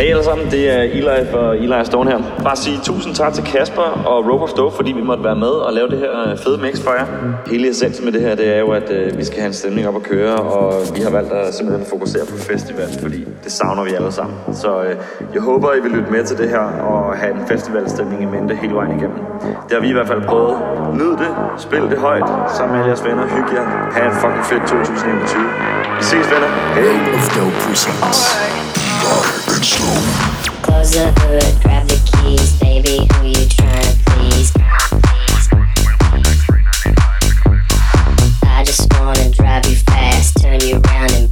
Hej alle sammen, det er Eli fra Eli Stone her. Bare sige tusind tak til Kasper og Rope of Dope, fordi vi måtte være med og lave det her fede mix for jer. Hele essensen med det her, det er jo, at øh, vi skal have en stemning op at køre, og vi har valgt at simpelthen fokusere på festival, fordi det savner vi alle sammen. Så øh, jeg håber, I vil lytte med til det her og have en festivalstemning i mente hele vejen igennem. Det har vi i hvert fald prøvet. Nyd det, spil det højt, sammen med alle jeres venner, hygge jer. Ha' en fucking fedt 2021. Vi ses venner. Hej! of Dope presents Close the hood, grab the keys, baby. Who you tryna please? I just wanna drive you fast, turn you around and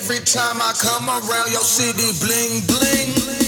Every time I come around your city, bling bling.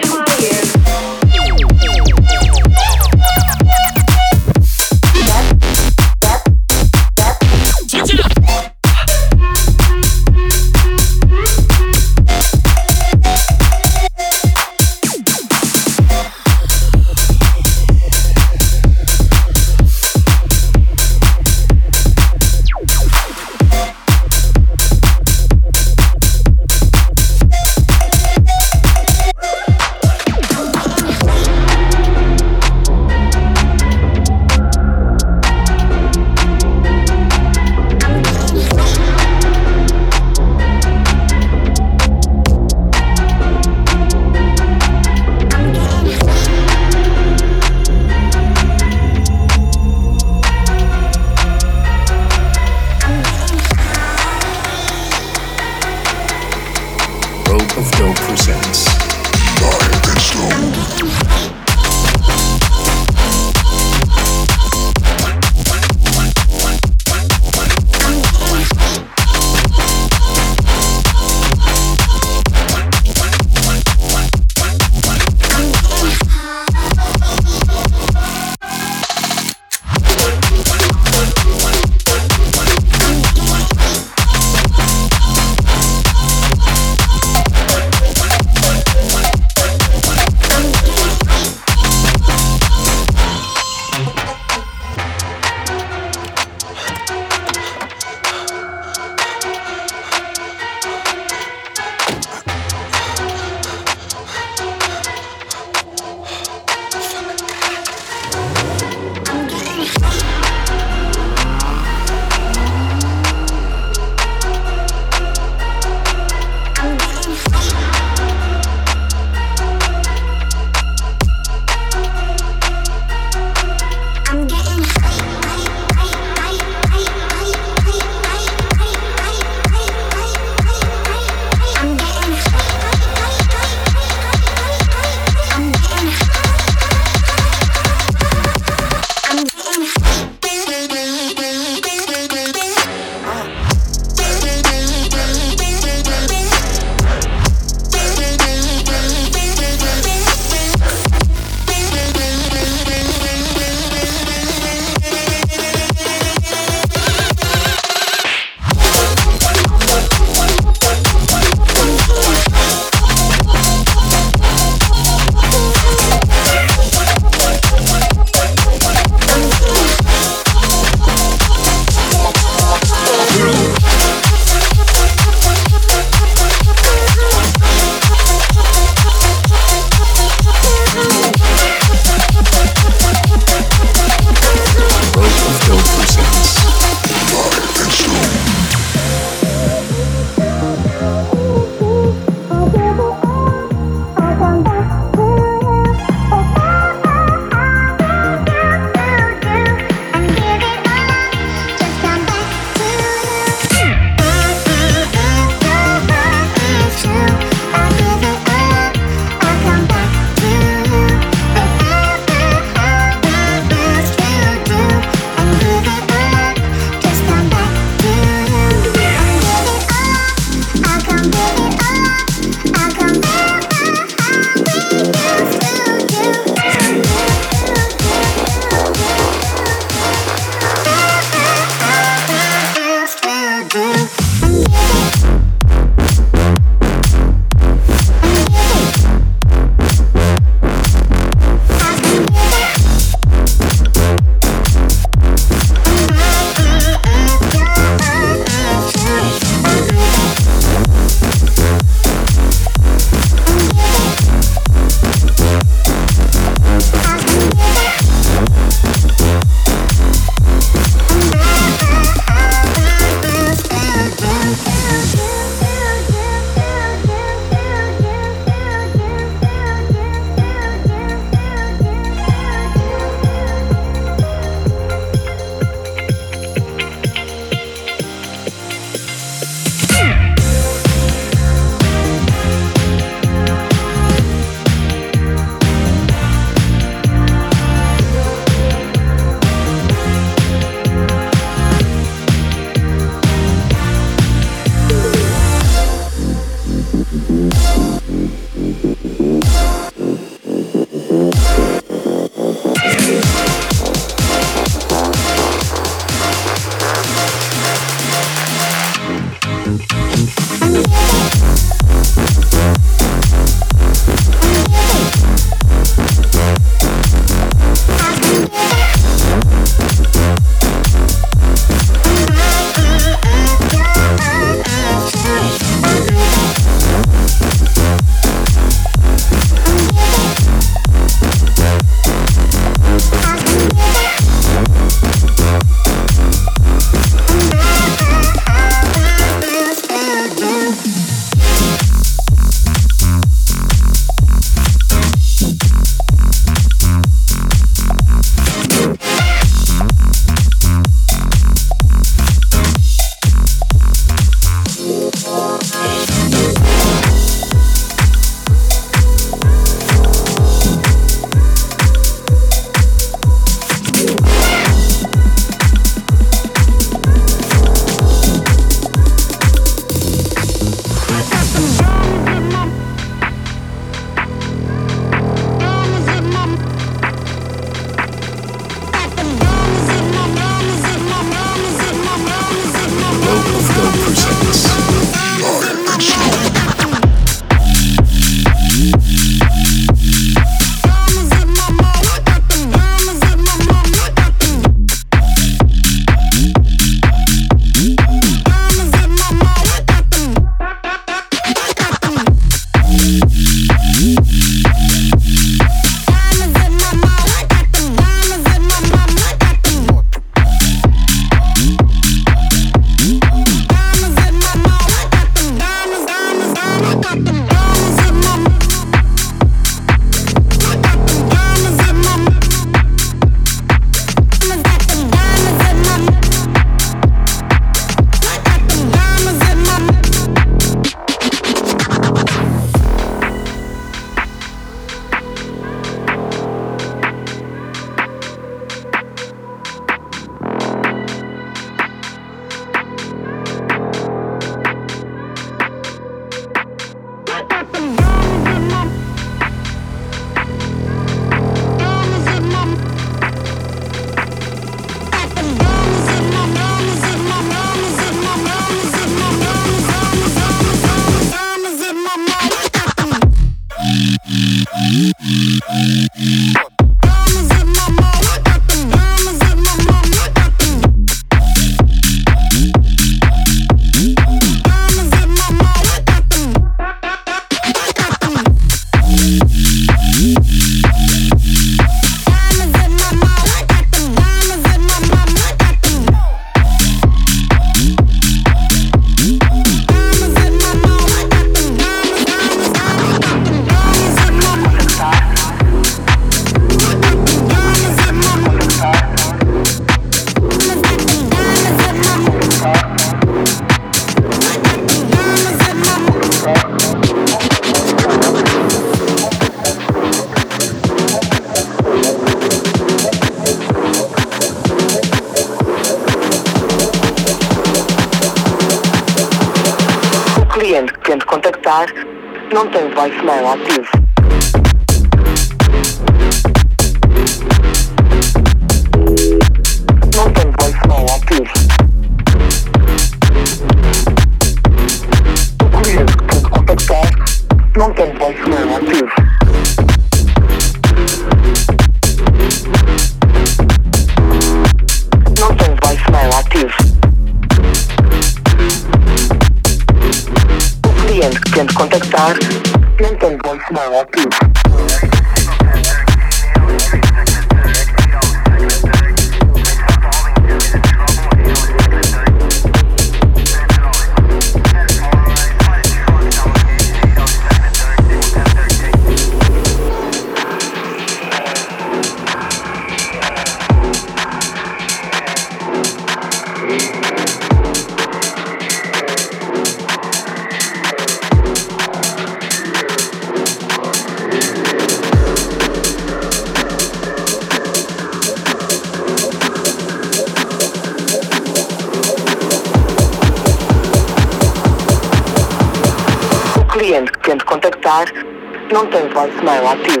Não tem voicemail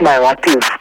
não tem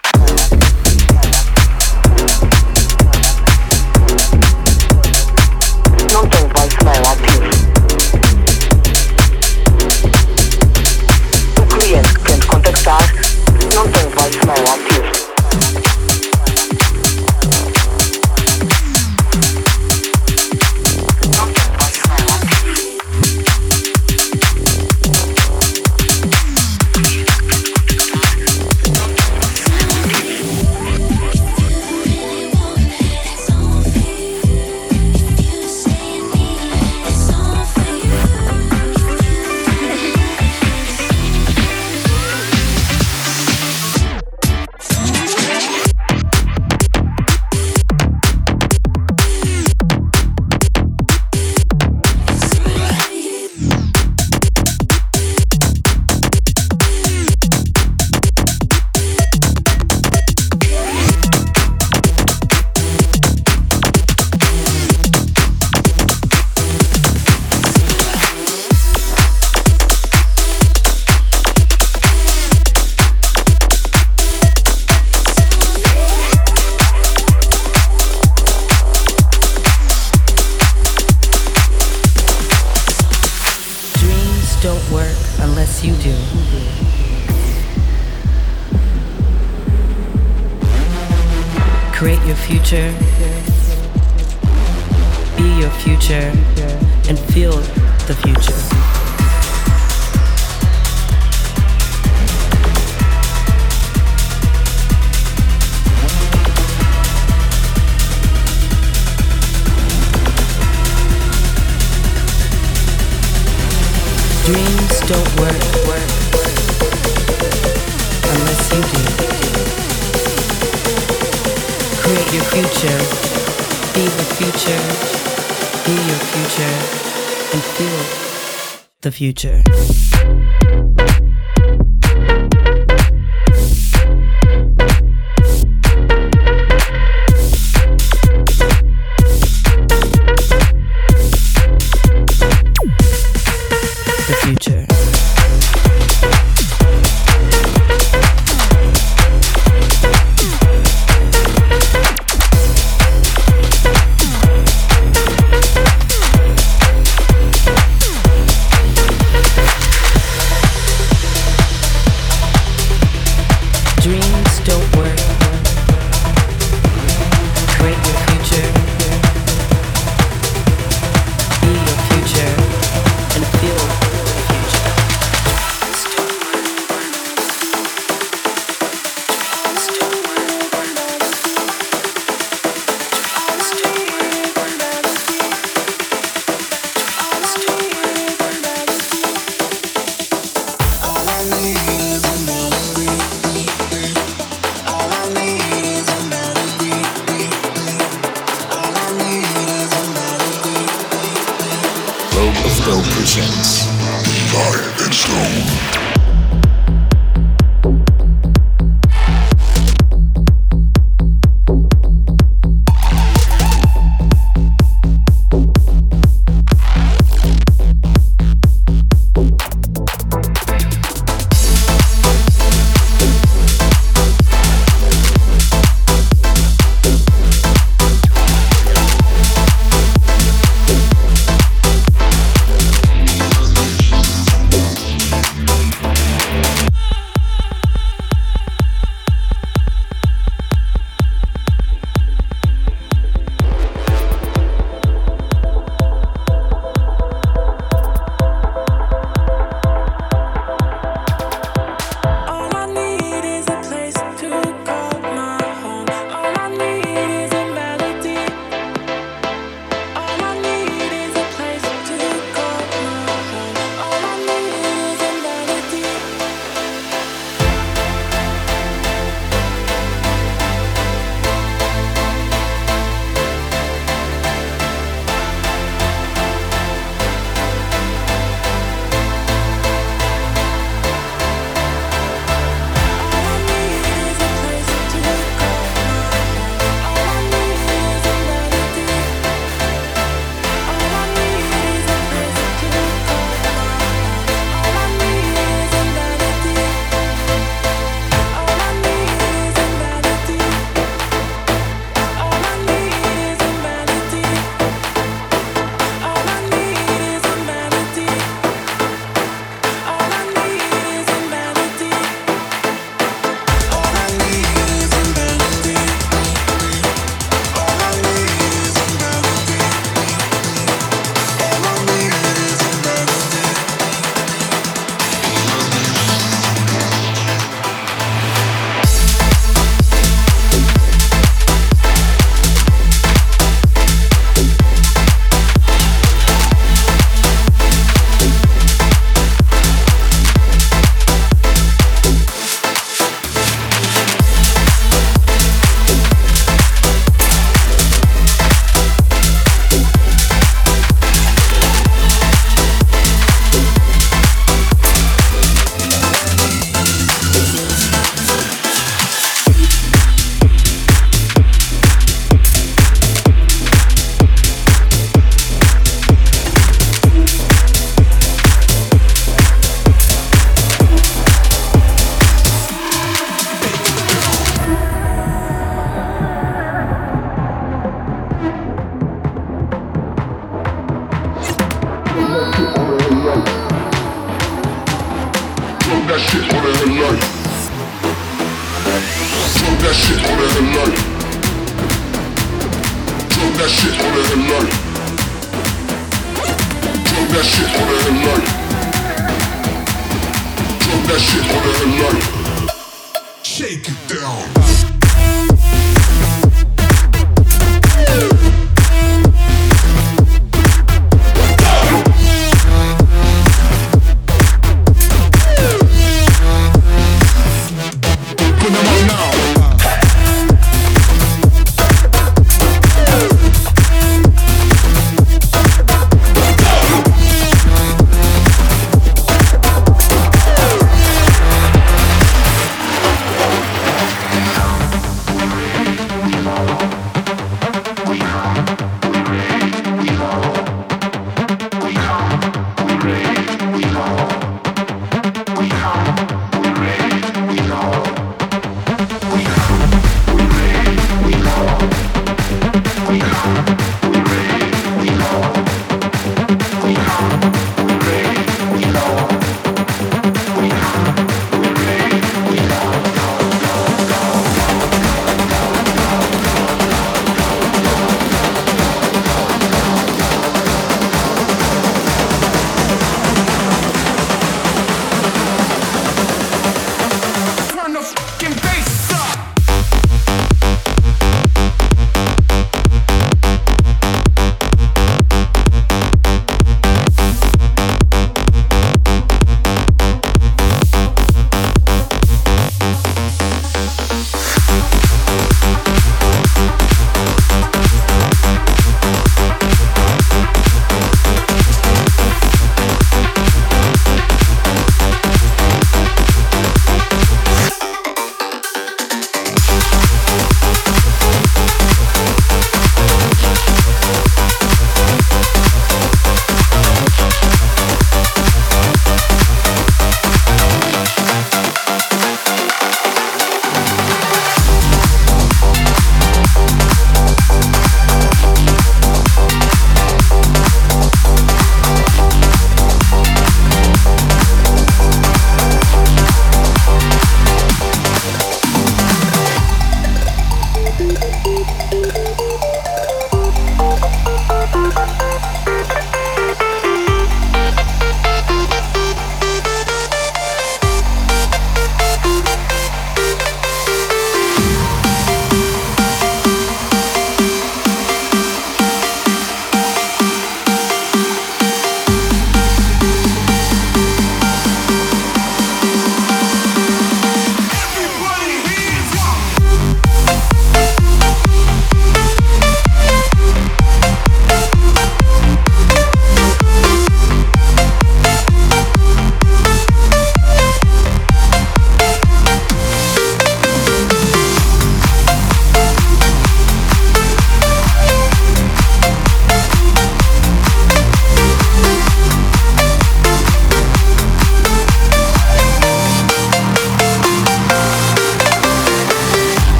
future.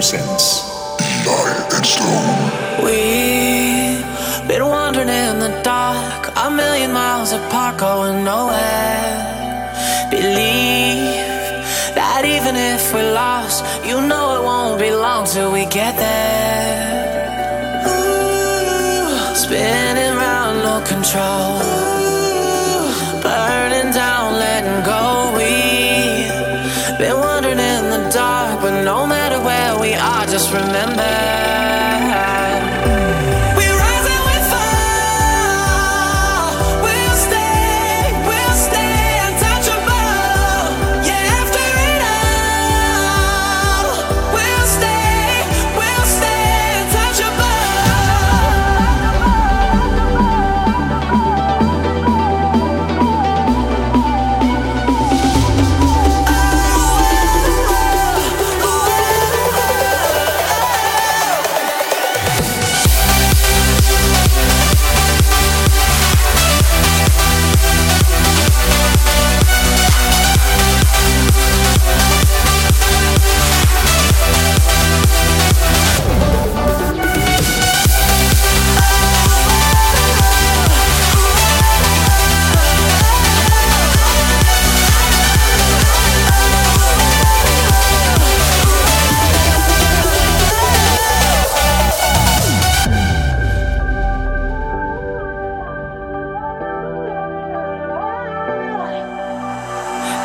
Presents Eli and Stone. We've been wandering in the dark, a million miles apart, going nowhere. Believe that even if we're lost, you know it won't be long till we get there. Ooh, spinning round, no control.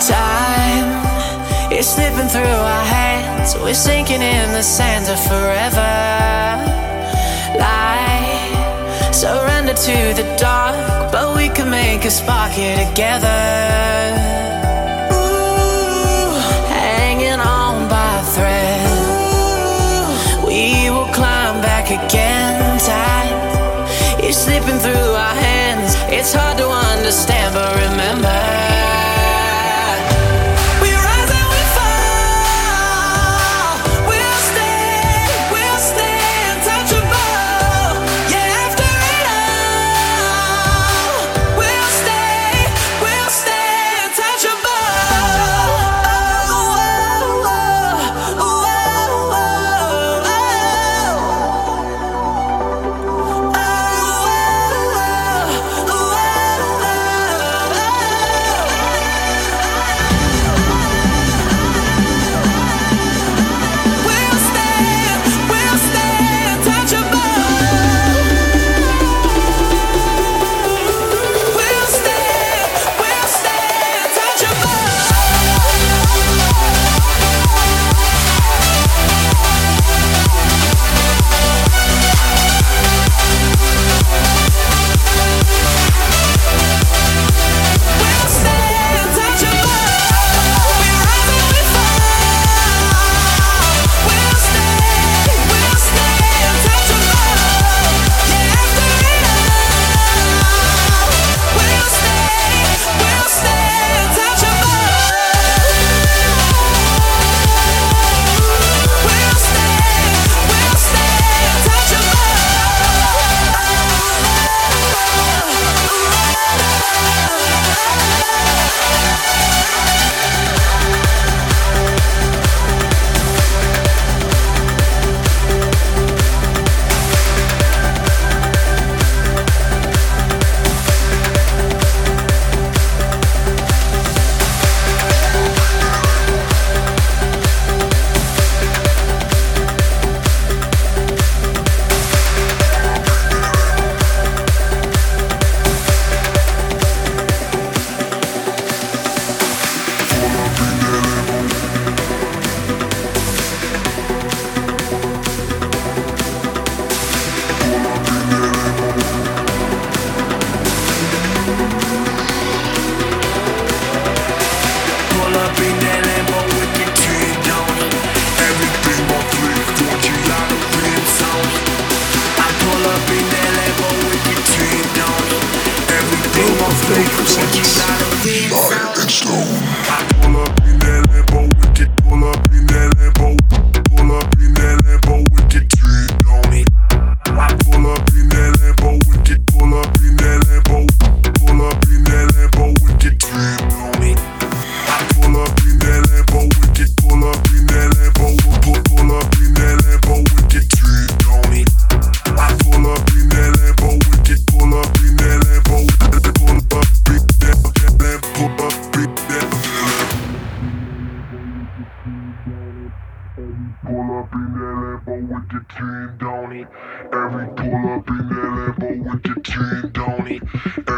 Time is slipping through our hands. We're sinking in the sands of forever. Light, surrender to the dark, but we can make a spark here together. Ooh, hanging on by a thread. We will climb back again. Time is slipping through our hands. It's hard to understand, but remember.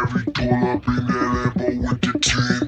Every pull up in that Lambo with the.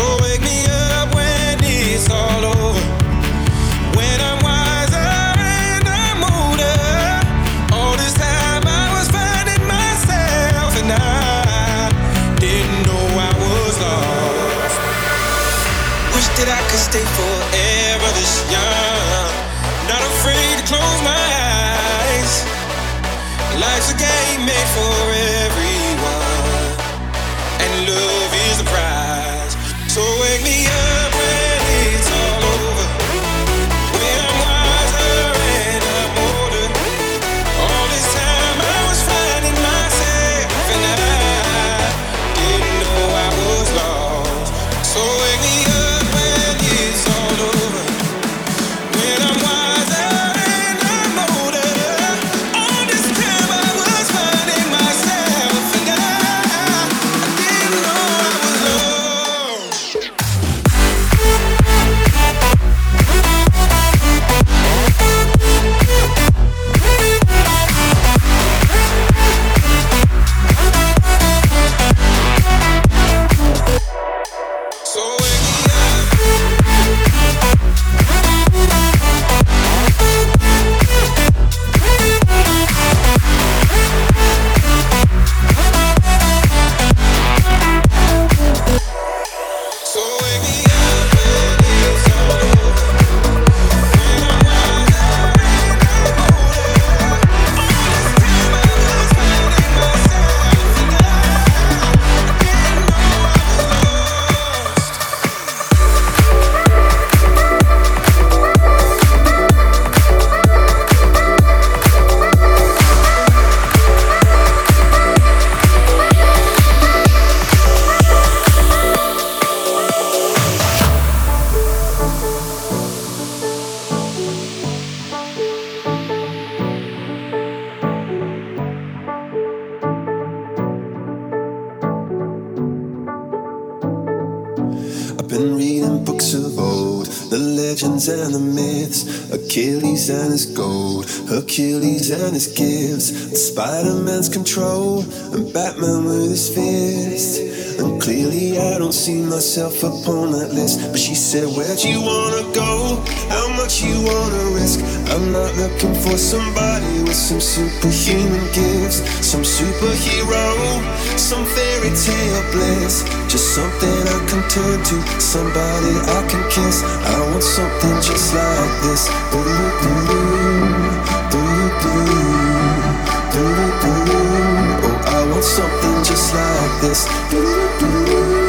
So Hercules and his gifts, and Spider-Man's control, and Batman with his fist. And clearly I don't see myself upon that list. But she said, Where'd you wanna go? How much you wanna risk? I'm not looking for somebody with some superhuman gifts, some superhero, some fairy tale bliss. Just something I can turn to, somebody I can kiss. I want something just like this. Oh, I want something just like this.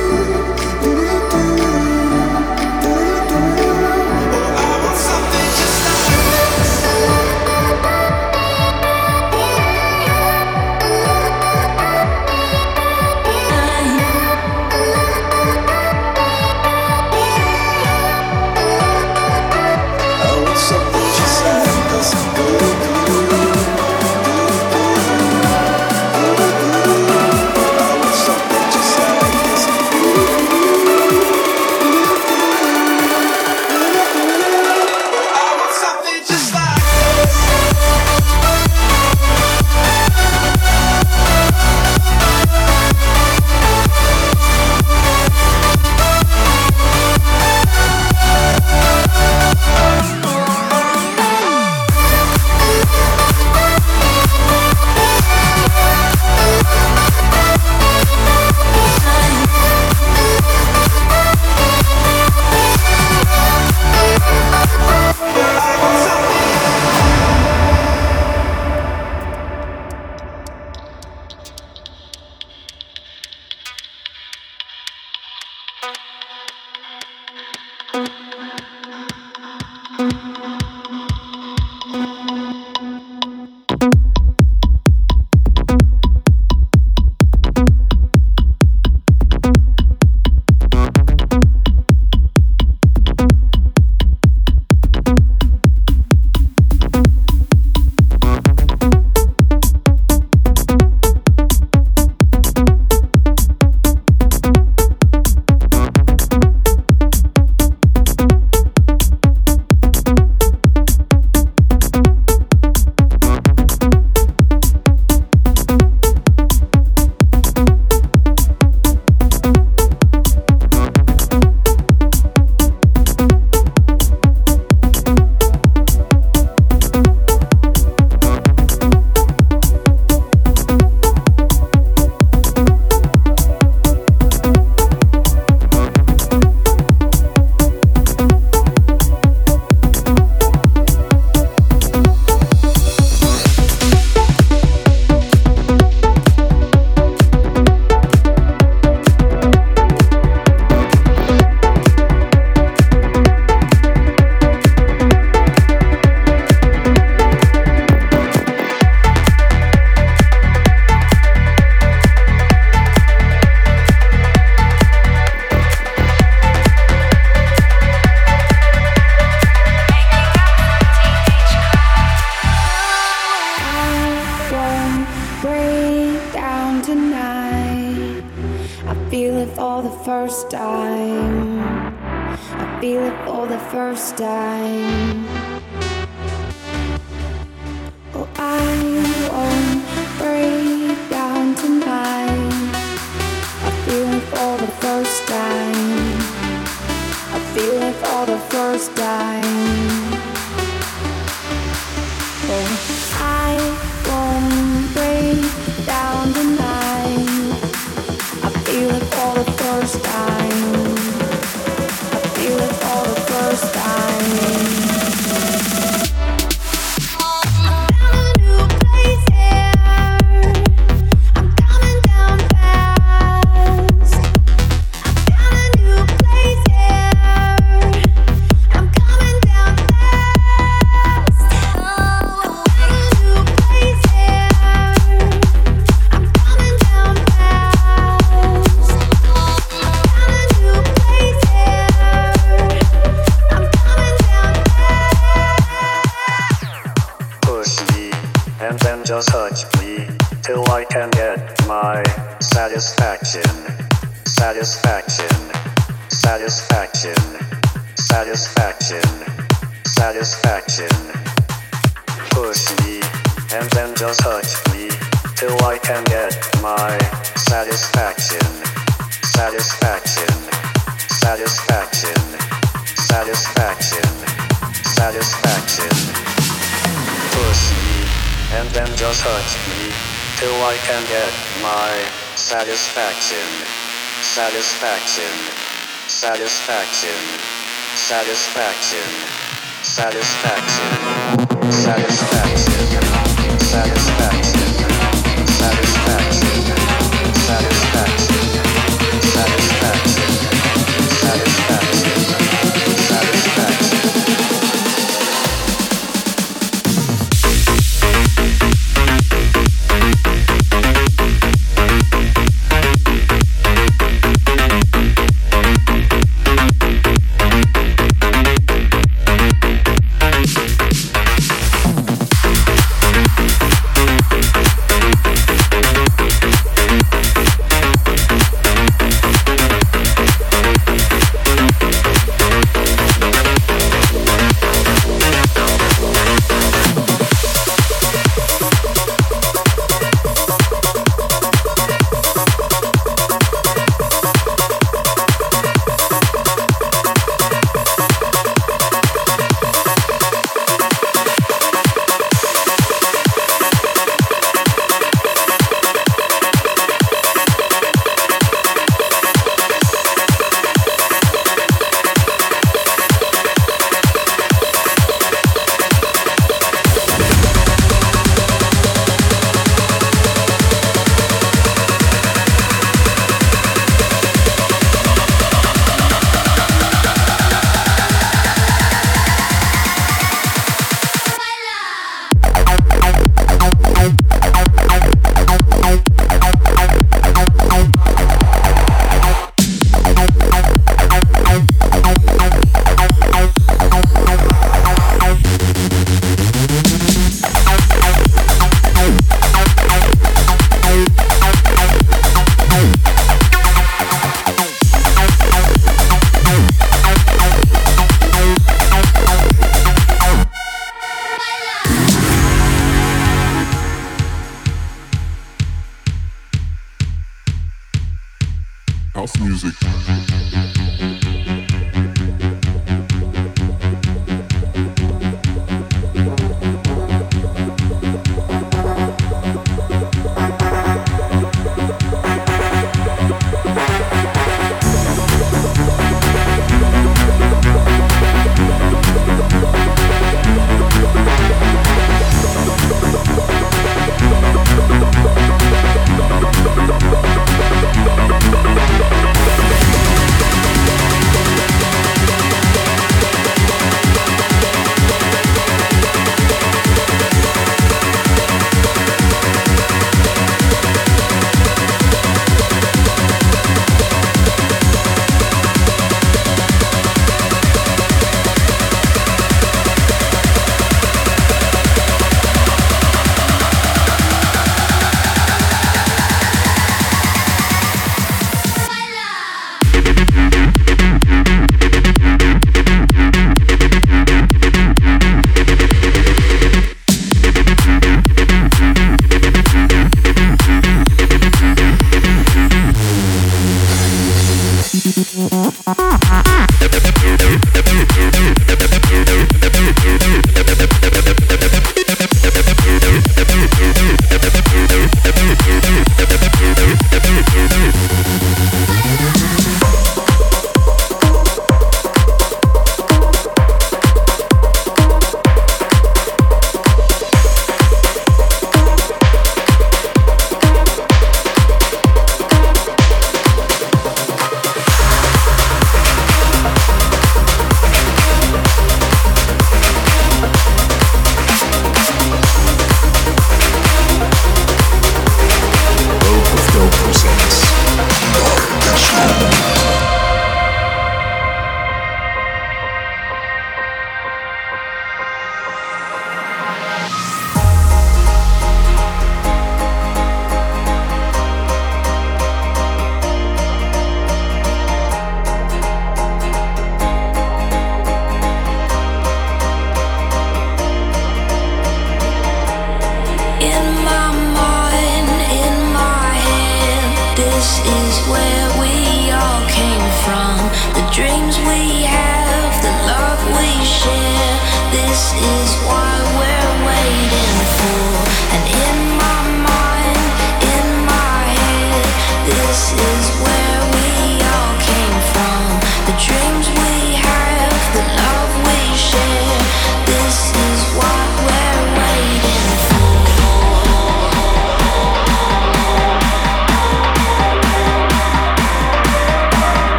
Satisfaction. Satisfaction. Satisfaction. Satisfaction. Satisfaction.